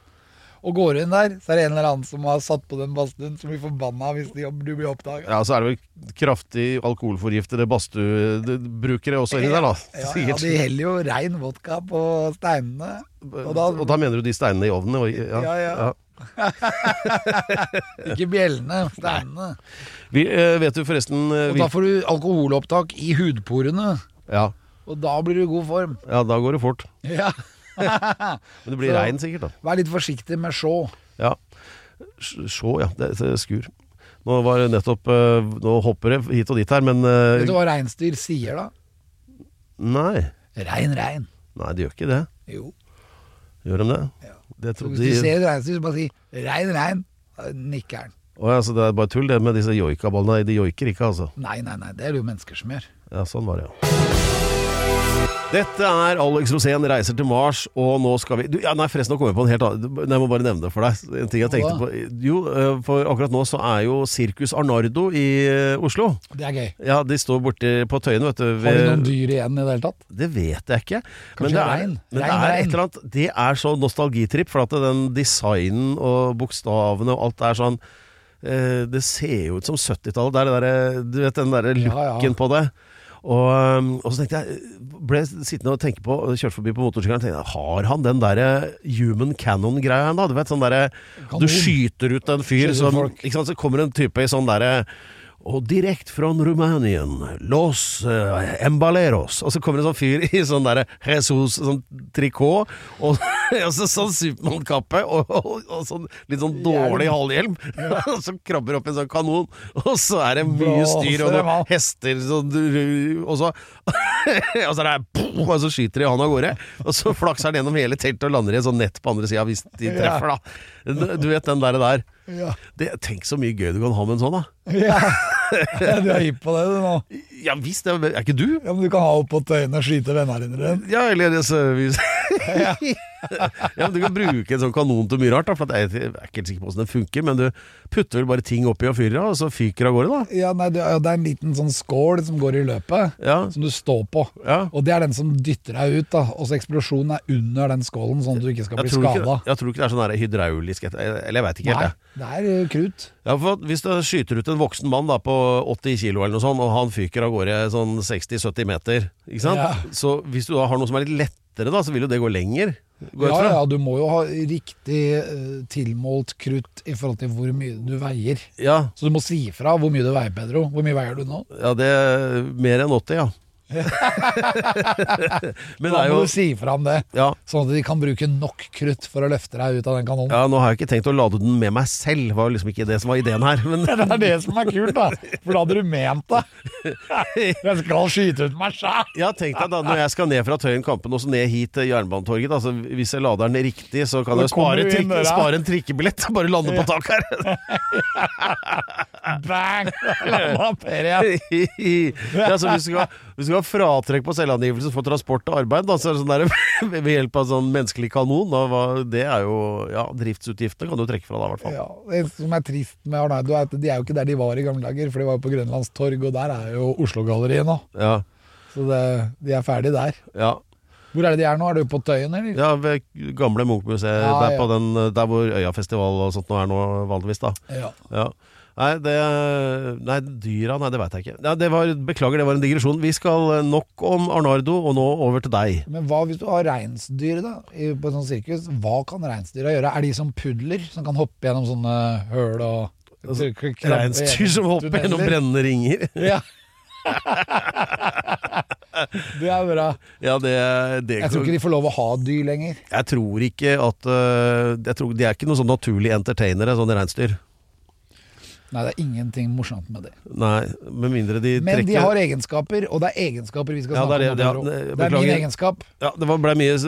Og går du inn der, så er det en eller annen som har satt på den badstuen, som blir forbanna hvis de, du blir oppdaga. Ja, så er det vel kraftig alkoholforgiftede badstuebrukere også inni der, da. Ja, ja, de heller jo rein vodka på steinene. Og da, Og da mener du de steinene i ovnen? og- Ja, Ja, ja. ikke bjellene, steinene. Vi, eh, vet du forresten eh, Og da får du alkoholopptak i hudporene. ja, Og da blir du i god form. ja, da går det fort. Ja. Men det blir regn sikkert, da. Vær litt forsiktig med sjå. Ja. Sjå, ja. Det, det skur. Nå var det nettopp eh, Nå hopper det hit og dit her, men eh, Vet du hva reinsdyr sier da? Nei. Rein, rein. Nei, de gjør ikke det. Jo. Gjør de det? Ja. Det hvis du de ser et reinsdyr, så bare si rein, rein. Nikker den. Å ja, så det er bare tull, det med disse joikaballene. De joiker ikke, altså. Nei, nei, nei. Det er det jo mennesker som gjør. Ja, sånn var det, ja. Dette er Alex Rosén reiser til Mars, og nå skal vi du, ja, Nei, forresten, nå kom jeg på en helt annen Jeg må bare nevne det for deg. En ting jeg tenkte på Jo, eh, for akkurat nå så er jo Sirkus Arnardo i eh, Oslo. Det er gøy. Ja, de står borti på Tøyen, vet du. Har de noen dyr igjen i det hele tatt? Det vet jeg ikke. Kanskje det er, rein? Men det er et eller annet Det er så nostalgitripp, for at den designen og bokstavene og alt er sånn eh, Det ser jo ut som 70-tallet. Det er det derre Du vet den derre Ja, ja. på det. Og, um, og så tenkte jeg Ble sittende og tenke på Kjørte forbi på motorsykkelen tenkte jeg, Har han den derre human cannon-greia da? Du vet sånn derre Du skyter ut en fyr som sant, Så kommer en type i sånn derre Og direkt fra Rumanien, Los eh, Embaleros. Og så kommer det en sånn fyr i sånn derre Jesus sånn trikot, og, og så sånn Supermann-kappe, og, og, og sånn litt sånn dårlig halvhjelm. og så krabber opp en sånn kanon, og så er det mye styr og noen hester sånn, Og så Og så det Og så skyter de han av gårde. Og så flakser han gjennom hele teltet og lander i et sånt nett på andre sida hvis de treffer, da. Du vet den der. der. Ja. Det, tenk så mye gøy du kan ha med en sånn, da. Ja. Du er hypp på det, du nå. Ja visst, det er er ikke du? Ja, men Du kan ha opp på tøyene og skyte vennene dine. Ja, eller så, hvis ja, men Du kan bruke en sånn kanon til mye rart, da, for jeg jeg er ikke helt sikker på hvordan den funker. Men du putter vel bare ting oppi og fyrer av, og så fyker av gårde, da. Ja, nei, det er en liten sånn skål som går i løpet, Ja. som du står på. Ja. Og det er den som dytter deg ut, da. Og så eksplosjonen er under den skålen, sånn at du ikke skal Jeg bli tror, skada. jeg tror ikke det er sånn hydraulisk Eller jeg veit ikke helt, jeg. det er krut. Ja, for Hvis du skyter ut en voksen mann da på 80 kilo eller noe sånt, og han fyker av gårde sånn 60-70 meter, ikke sant? Ja. Så hvis du da har noe som er litt lettere, da, så vil jo det gå lenger. Ja, ja, du må jo ha riktig uh, tilmålt krutt i forhold til hvor mye du veier. Ja, Så du må si fra hvor mye du veier, Pedro. Hvor mye veier du nå? ja, det er mer enn 80, ja. Men det er må du si fra om det, ja, sånn at de kan bruke nok krutt for å løfte deg ut av den kanonen. ja, nå har jeg ikke tenkt å lade den med meg selv, var liksom ikke det som var ideen her. Men Det er det som er kult, da. For da hadde du ment det. Jeg skal skyte ut meg sjæl. ja, tenk deg da, når jeg skal ned fra Tøyen Kampen og så ned hit til Jernbanetorget, altså, hvis jeg lader den riktig, så kan jeg spare, inn trikke, spare en trikkebillett bare lande på tak her. Bang! Landa Per igjen. ja, så hvis du skal, hvis du skal fratrekk på selvangivelse for transport og arbeid, da, så sånn der, ved hjelp av sånn menneskelig kanon, da, det er jo ja, driftsutgiftene kan du trekke fra da, i hvert fall. Ja, det som er trist med Arnardo, er at de er jo ikke der de var i gamle dager. For de var jo på Grønlandstorg, og der er jo Oslo-galleriet nå. Ja, Så det, de er ferdig der. ja. Hvor er det de er nå? Er du på Tøyen, eller? ja ved gamle Munch-museet, Ja, der, ja. på den, der hvor Øyafestival og sånt nå er nå vanligvis, da. Ja. Ja. Nei, det Nei, dyra, nei, det veit jeg ikke. Ja, det var, beklager, det var en digresjon. Vi skal eh, nok om Arnardo, og nå over til deg. Men hva hvis du har reinsdyr da, på et sånt sirkus? Hva kan reinsdyra gjøre? Er de som pudler, som kan hoppe gjennom sånne høl og Altså, Reinsdyr som hopper gjennom brennende ringer. Ja. det er bra. Ja, det, det Jeg tror ikke de får lov å ha dyr lenger. Jeg tror ikke at øh, jeg tror, De er ikke noen sånn naturlige entertainere, sånne reinsdyr. Nei, det er ingenting morsomt med det. Nei, med mindre de Men de har egenskaper, og det er egenskaper vi skal Ja, snakke det om. det, ja, det- det er min egenskap. Ja, Det ble mye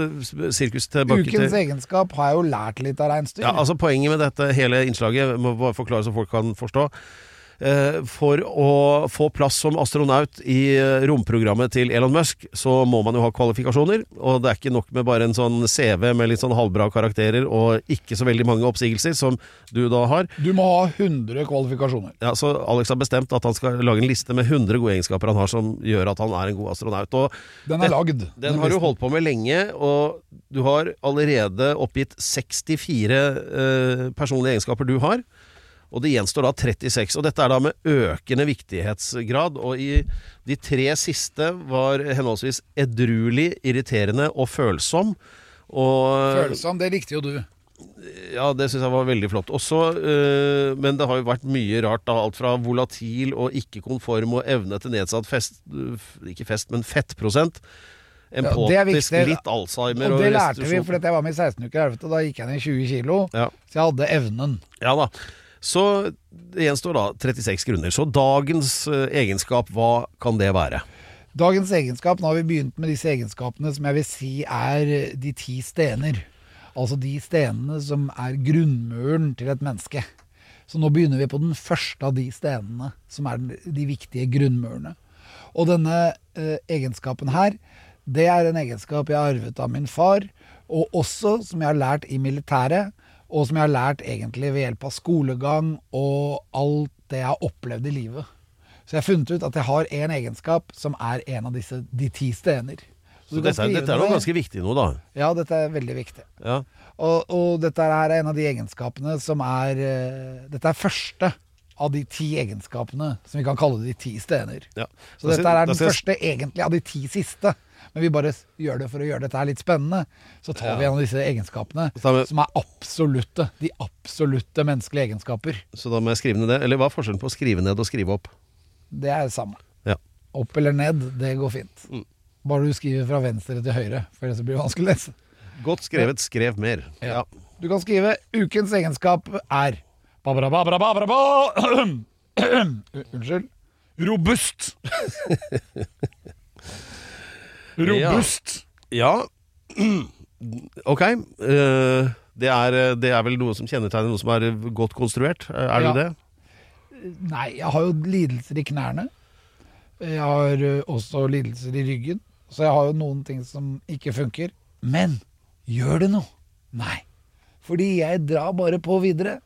sirkus tilbake Ukens til egenskap har jeg jo lært litt av reinsdyr. ja, altså Poenget med dette hele innslaget må bare forklare så folk kan forstå. Eh, For å få plass som astronaut i eh, romprogrammet til Elon Musk, så må man jo ha kvalifikasjoner. Og det er ikke nok med bare en sånn CV med litt sånn halvbra karakterer og ikke så veldig mange oppsigelser, som du da har. Du må ha 100 kvalifikasjoner. Ja, så Alex har bestemt at han skal lage en liste med 100 gode egenskaper han har som gjør at han er en god astronaut. Og Den er lagd. den har du holdt på med lenge, og du har allerede oppgitt 64 eh, personlige egenskaper du har. Og det gjenstår da 36. Og dette er da med økende viktighetsgrad. Og i de tre siste var henholdsvis edruelig, irriterende og følsom. Og Følsom, det likte jo du. ja, det syns jeg var veldig flott. Også, øh, men det har jo vært mye rart. da, Alt fra volatil og ikke-konform og evne til nedsatt fest Ikke fest, men fettprosent. Empotisk, ja, litt Alzheimer Og det lærte vi for jeg var med i 16 uker i helvete. Da gikk jeg ned 20 kilo. Ja. Så jeg hadde evnen. ja da. Så det gjenstår da 36 grunner. Så dagens øh, egenskap, hva kan det være? Dagens egenskap, nå har vi begynt med disse egenskapene som jeg vil si er de ti stener. Altså de stenene som er grunnmuren til et menneske. Så nå begynner vi på den første av de stenene, som er de viktige grunnmurene. Og denne eh, egenskapen her, det er en egenskap jeg har arvet av min far, og også som jeg har lært i militæret, og som jeg har lært egentlig ved hjelp av skolegang og alt det jeg har opplevd i livet. Så jeg har funnet ut at jeg har en egenskap som er en av disse, de ti stener. Så så dette, dette er noe ganske viktig nå, da. Ja, dette er veldig viktig. Ja. Og, og dette er en av de egenskapene som er eh, Dette er første av de ti egenskapene som vi kan kalle de ti stener. Ja. Så dette er den første egentlig av de ti siste. Men vi bare gjør det for å gjøre dette her litt spennende. Så tar vi en av disse egenskapene som er absolutte. De absolutte menneskelige egenskaper. Så da må jeg skrive ned det. Eller hva er forskjellen på å skrive ned og skrive opp? det er det samme. Ja. Opp eller ned, det går fint. Bare du skriver fra venstre til høyre, for ellers blir det vanskelig å lese. Godt skrevet, skrev mer. Ja. Du kan skrive 'ukens egenskap er' babra, babra, babra, ba. Unnskyld. Robust. Robust. Ja, ok. Uh, det, er, det er vel noe som kjennetegner noe som er godt konstruert, er det Ja. det? Nei, jeg har jo lidelser i knærne. Jeg har også lidelser i ryggen. Så jeg har jo noen ting som ikke funker. Men gjør det noe? Nei. Fordi jeg drar bare på videre.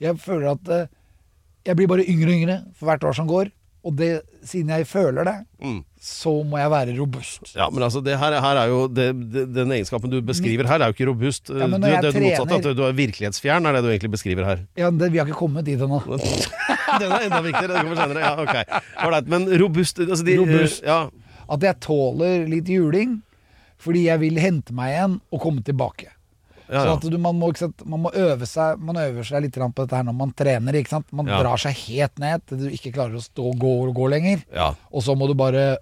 Jeg føler at jeg blir bare yngre og yngre for hvert år som går. Og det, siden jeg føler det, Mm. Så må jeg være robust. Ja, men altså, det her, her er jo det, det, Den egenskapen du beskriver her, er jo ikke robust. Ja, men du, jeg det er det motsatte, at du er virkelighetsfjern, er det du egentlig beskriver her. Ja, det, Vi har ikke kommet dit ennå. Den er enda viktigere, det kommer senere. Ja, ok. Men robust altså de, Robust. Ja, At jeg tåler litt juling. Fordi jeg vil hente meg igjen og komme tilbake. ja, Så ja. at du, man, må, sant, man må øve seg Man øver seg litt på dette her når man trener. Man Ja. drar seg helt ned til du ikke klarer å stå gå og gå lenger. ja. Og så må du bare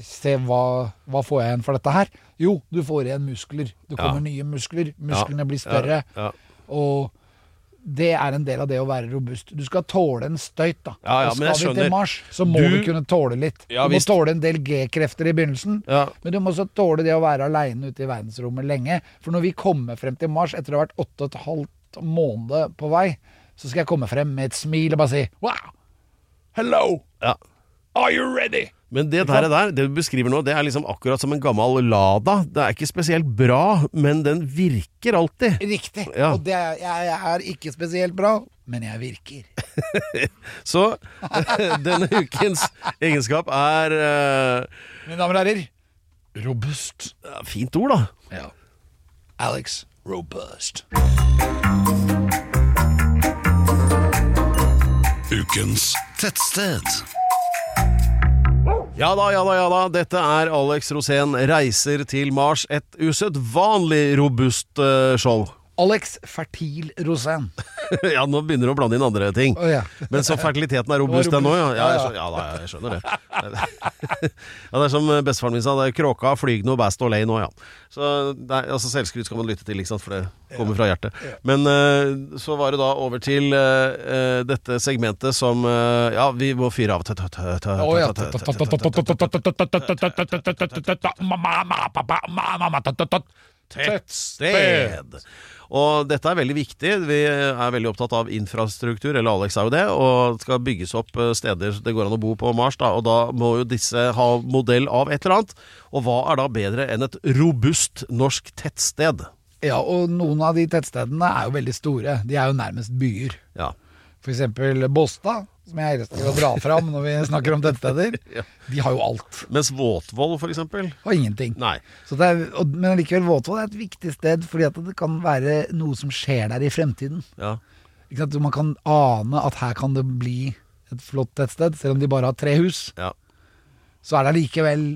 se hva, hva får jeg igjen for dette her. Jo, du får igjen muskler. Det Ja. kommer nye muskler. Musklene blir større. Ja, ja. Og det er en del av det å være robust. Du skal tåle en støyt, da. Ja, ja, og skal vi til Mars, så må Du- du, kunne tåle litt. Ja, du må tåle en del G-krefter i begynnelsen. Ja. Men du må også tåle det å være aleine ute i verdensrommet lenge. For når vi kommer frem til Mars etter å ha vært åtte og et halvt måned på vei, så skal jeg komme frem med et smil og bare si Wow! Hello! ja. Are you ready? Men det der, der, det du beskriver nå, det er liksom akkurat som en gammel Lada. Det er ikke spesielt bra, men den virker alltid. Riktig. Ja. Og det er, jeg, jeg er ikke spesielt bra, men jeg virker. Så denne ukens egenskap er uh, Mine damer og herrer, robust. Fint ord, da. Ja. Alex Robust. Ukens tettsted. Ja da, ja da, ja da. Dette er Alex Rosén reiser til Mars. Et usedvanlig robust eh, show. Alex Fertil Rosén. ja, nå begynner du å blande inn andre ting. Oh, ja. Men så fertiliteten er robust, var ja. Ja, jeg skjønner, ja da, jeg skjønner det. ja, det er som bestefaren min sa, det er kråka, flyg noe, bæst og lei nå, ja. Så er, altså, Selvskryt skal man lytte til, ikke sant, for det kommer fra hjertet. Men uh, så var det da over til eh, eh, dette segmentet som uh, Ja, vi må fyre av. Å, ja. Tettsted. Og dette er veldig viktig. Vi er veldig opptatt av infrastruktur, eller Alex er jo det, og det skal bygges opp eh, steder det går an å bo på Mars. Da, og da må jo disse ha modell av et eller annet. Og hva er da bedre enn et robust norsk tettsted? Ja, og noen av de tettstedene er jo veldig store. De er jo nærmest byer. Ja. Eksempel Båstad, som jeg elsker å dra fram når vi snakker om tettsteder. Ja. De har jo alt, Mens Våtvoll, eksempel? og ingenting. Nei. Så det er, og, men likevel, Våtvoll er et viktig sted, fordi at det kan være noe som skjer der i fremtiden. Ja. Man kan ane at her kan det bli et flott tettsted, selv om de bare har tre hus. Ja. Så er det allikevel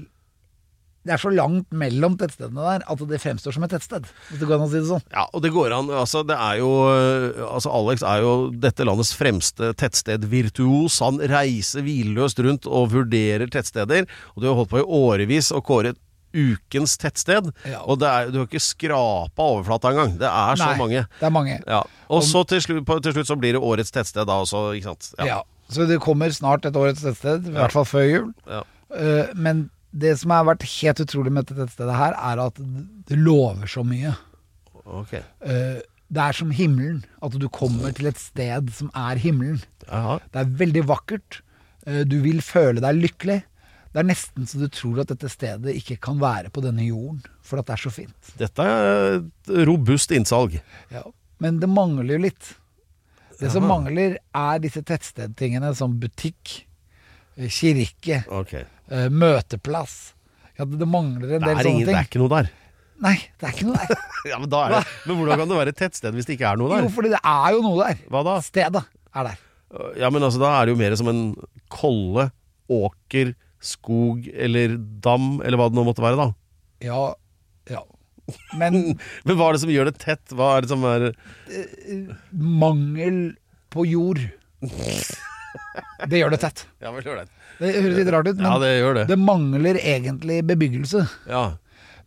Det er så langt mellom tettstedene der at det fremstår som et tettsted, hvis det går an å si det sånn. Ja, og det går an. Altså, det er jo øh, Altså, Alex er jo dette landets fremste tettstedvirtuos. Han reiser hvilløst rundt og vurderer tettsteder. Og du har holdt på i årevis og kåret ukens tettsted. Ja. Og det er, du har ikke skrapa overflata engang. Det er så Nei, mange. Det er mange. Ja. Og så til slutt, til slutt så blir det årets tettsted da også, ikke sant. Ja. Så det kommer snart et årets tettsted, i hvert fall før jul. Ja. Eh, men det som har vært helt utrolig med dette stedet her, er at det lover så mye. Ok. Eh, det er som himmelen. At du kommer til et sted som er himmelen. Aha. Det er veldig vakkert. Eh, du vil føle deg lykkelig. Det er nesten så du tror at dette stedet ikke kan være på denne jorden, for at det er så fint. Dette er et robust innsalg. Ja. Men det mangler jo litt. Det som mangler, er disse tettstedtingene som butikk, kirke, okay. eh, møteplass. Ja, det, det mangler en Det del sånne ingen, det er ting. ikke noe der. Nei, det er ikke noe der. Ja, Men, det, men hvordan kan det være et tettsted hvis det ikke er noe der? Jo, fordi det er jo noe der. Hva da? Stedet er der. Ja, men altså, da er det jo mer som en kolle, åker, skog eller dam, eller hva det nå måtte være, da. Ja, ja. Men Men hva er det som gjør det tett? Hva er det som er mangel på jord. Det gjør det tett. Ja, vel, gjør det. Det høres litt rart ut, men Ja, det gjør det. det mangler egentlig bebyggelse. Ja.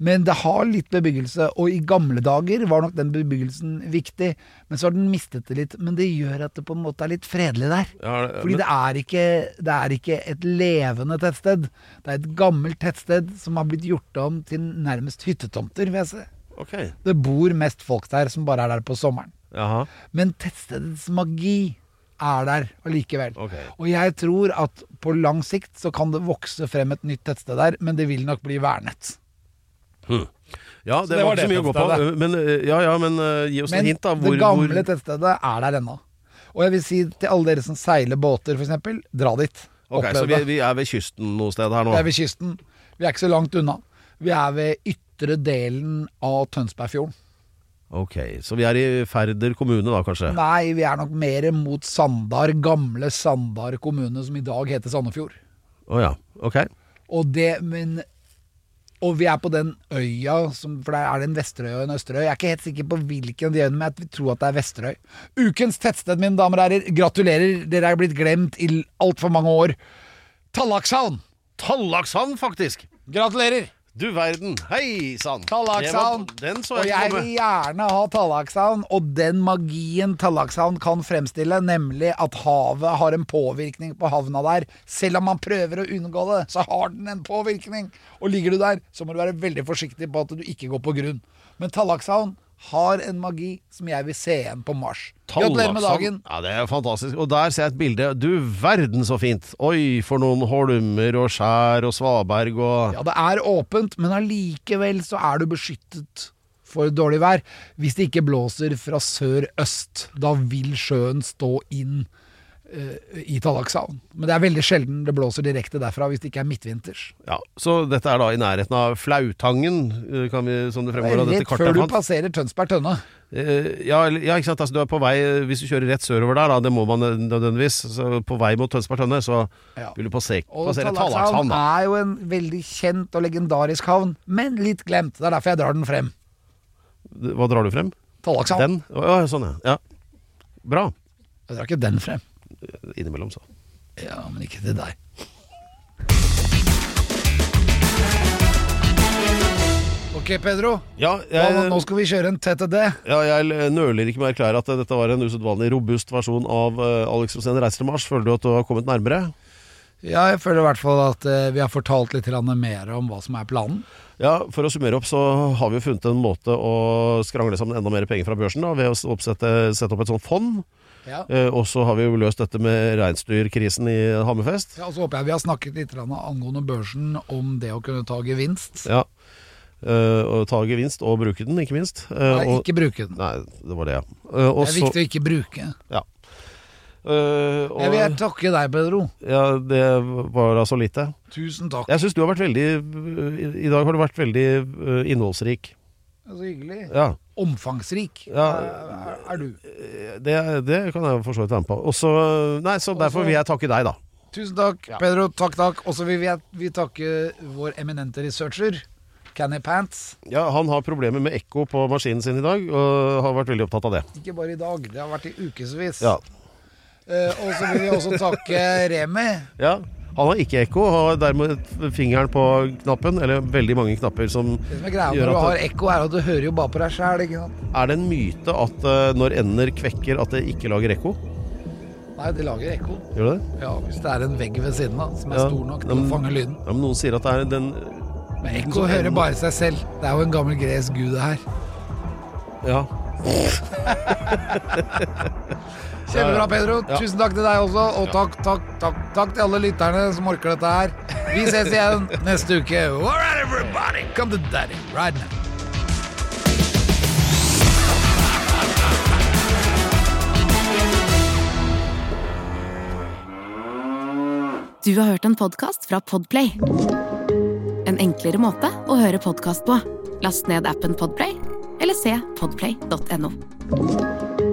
Men det har litt bebyggelse, og i gamle dager var nok den bebyggelsen viktig. Men så har den mistet det litt. Men det gjør at det på en måte er litt fredelig der. Ja, det- Fordi men- det er, ikke, det er ikke et levende tettsted. Det er et gammelt tettsted som har blitt gjort om til nærmest hyttetomter, vil jeg si. Okay. Det bor mest folk der som bare er der på sommeren. Jaha. Men tettstedets magi er der allikevel. Okay. Og jeg tror at på lang sikt så kan det vokse frem et nytt tettsted der, men det vil nok bli vernet. Ja, det, det var ikke så mye å gå på. Men, øh, ja, ja, men uh, gi oss Men et hint, da. det gamle hvor... tettstedet er der ennå. Og jeg vil si til alle dere som seiler båter, f.eks., dra dit. Ok, Så vi, vi er ved kysten noe sted her nå? Vi er ved kysten. Vi er ikke så langt unna. Vi er ved ytre delen av Tønsbergfjorden. Ok, Så vi er i Færder kommune da, kanskje? Nei, vi er nok mer mot Sandar, gamle Sandar kommune, som i dag heter Sandefjord. Å ja. Ok. Og det, men Og vi er på den øya, som, for der er det en Vesterøy og en Østerøy. Jeg er ikke helt sikker på hvilken de øyene, men jeg tror at det er Vesterøy. Ukens tettsted, mine damer og herrer. Gratulerer, dere er blitt glemt i altfor mange år. Tallakshavn! Tallakshavn, faktisk! Gratulerer! Du verden. Hei sann! Så Og jeg vil gjerne ha Tallakshavn, og den magien Tallakshavn kan fremstille, nemlig at havet har en påvirkning på havna der. Selv om man prøver å unngå det, så har den en påvirkning. Og ligger du der, så må du være veldig forsiktig på at du ikke går på grunn. Men Tallakshavn har en magi som jeg vil se igjen på Mars. Gratulerer med dagen. Ja, det er fantastisk. Og der ser jeg et bilde. Du verden så fint! Oi, for noen holmer og skjær og svaberg og Ja, det er åpent, men allikevel så er du beskyttet for dårlig vær. Hvis det ikke blåser fra sør-øst, da vil sjøen stå inn i Tallakshavn. Men det er veldig sjelden det blåser direkte derfra hvis det ikke er midtvinters. Ja, Så dette er da i nærheten av Flautangen, eh, kan vi, som det fremgår av dette rett før du passerer Tønsberg Tønne. Eh, ja, ja, ikke sant. Altså, du er på vei Hvis du kjører rett sørover der, da, det må man nødvendigvis, så på vei mot Tønsberg Tønne, så Ja. vil du passere, passere Tallakshavn Tallakshavn, er jo en veldig kjent og legendarisk havn, men litt glemt. Det er derfor jeg drar den frem. Hva drar du frem? Tallakshavn. Den? Å, ja, sånn, ja. ja. Bra. Jeg drar ikke den frem. Innimellom, så. Ja, men ikke til deg. Ok, Pedro. Ja, jeg, nå skal vi kjøre en TTD. ja, jeg nøler ikke med å erklære at dette var en usedvanlig robust versjon av eh, Alex Rosén reiser til Mars. Føler du at du har kommet nærmere? Ja, jeg føler i hvert fall at eh, vi har fortalt litt mer om hva som er planen. Ja, For å summere opp så har vi jo funnet en måte å skrangle sammen enda mer penger fra børsen da, ved å oppsette, sette opp et sånt fond. Ja. Eh, og så har vi jo løst dette med reinsdyrkrisen i Hammerfest. Ja, og så håper jeg vi har snakket litt angående børsen om det å kunne ta gevinst. Ja. Eh, og ta gevinst og bruke den, ikke minst. Eh, Nei, og, ikke bruke den. Nei, det var det, ja. Og Det er så- viktig å ikke bruke. Ja. Uh, og, Jeg vil takke deg, Pedro. ja, det var altså så lite. Tusen takk. Jeg syns du har vært veldig I dag har du vært veldig innholdsrik. Så hyggelig. Ja. Omfangsrik Ja. er, er du. Det, det kan jeg for så vidt være med på. Også, Nei, så derfor vil jeg takke deg, da. Tusen takk, Pedro. Takk, takk. Og så vil vi, vi takke vår eminente researcher, Canny Pants. Ja, Han har problemer med ekko på maskinen sin i dag, og har vært veldig opptatt av det. Ikke bare i dag, det har vært i ukevis. Ja, Eh, og så vil vi også takke Remi. ja Han har ikke ekko, har dermed fingeren på knappen, eller veldig mange knapper som Det som er greia når du har ekko, er at du hører jo bare på deg sjæl. ikke sant? Er det en myte at uh, når ender kvekker, at det ikke lager ekko? Nei, det lager ekko. Gjør det? Ja, Hvis det er en vegg ved siden av som er Ja, stor nok til å fange lyden. Ja, men Noen sier at det er den Men ekko hører bare seg selv. Det er jo en gammel gresk gud, det her. Ja. Kjempebra, Pedro. Ja. Tusen takk til deg også. Og takk, takk, takk, takk til alle lytterne som orker dette her. Vi ses igjen neste uke. All right, everybody, come to daddy right now. Du har hørt en podkast fra Podplay. En enklere måte å høre podkast på. Last ned appen Podplay, eller se podplay.no.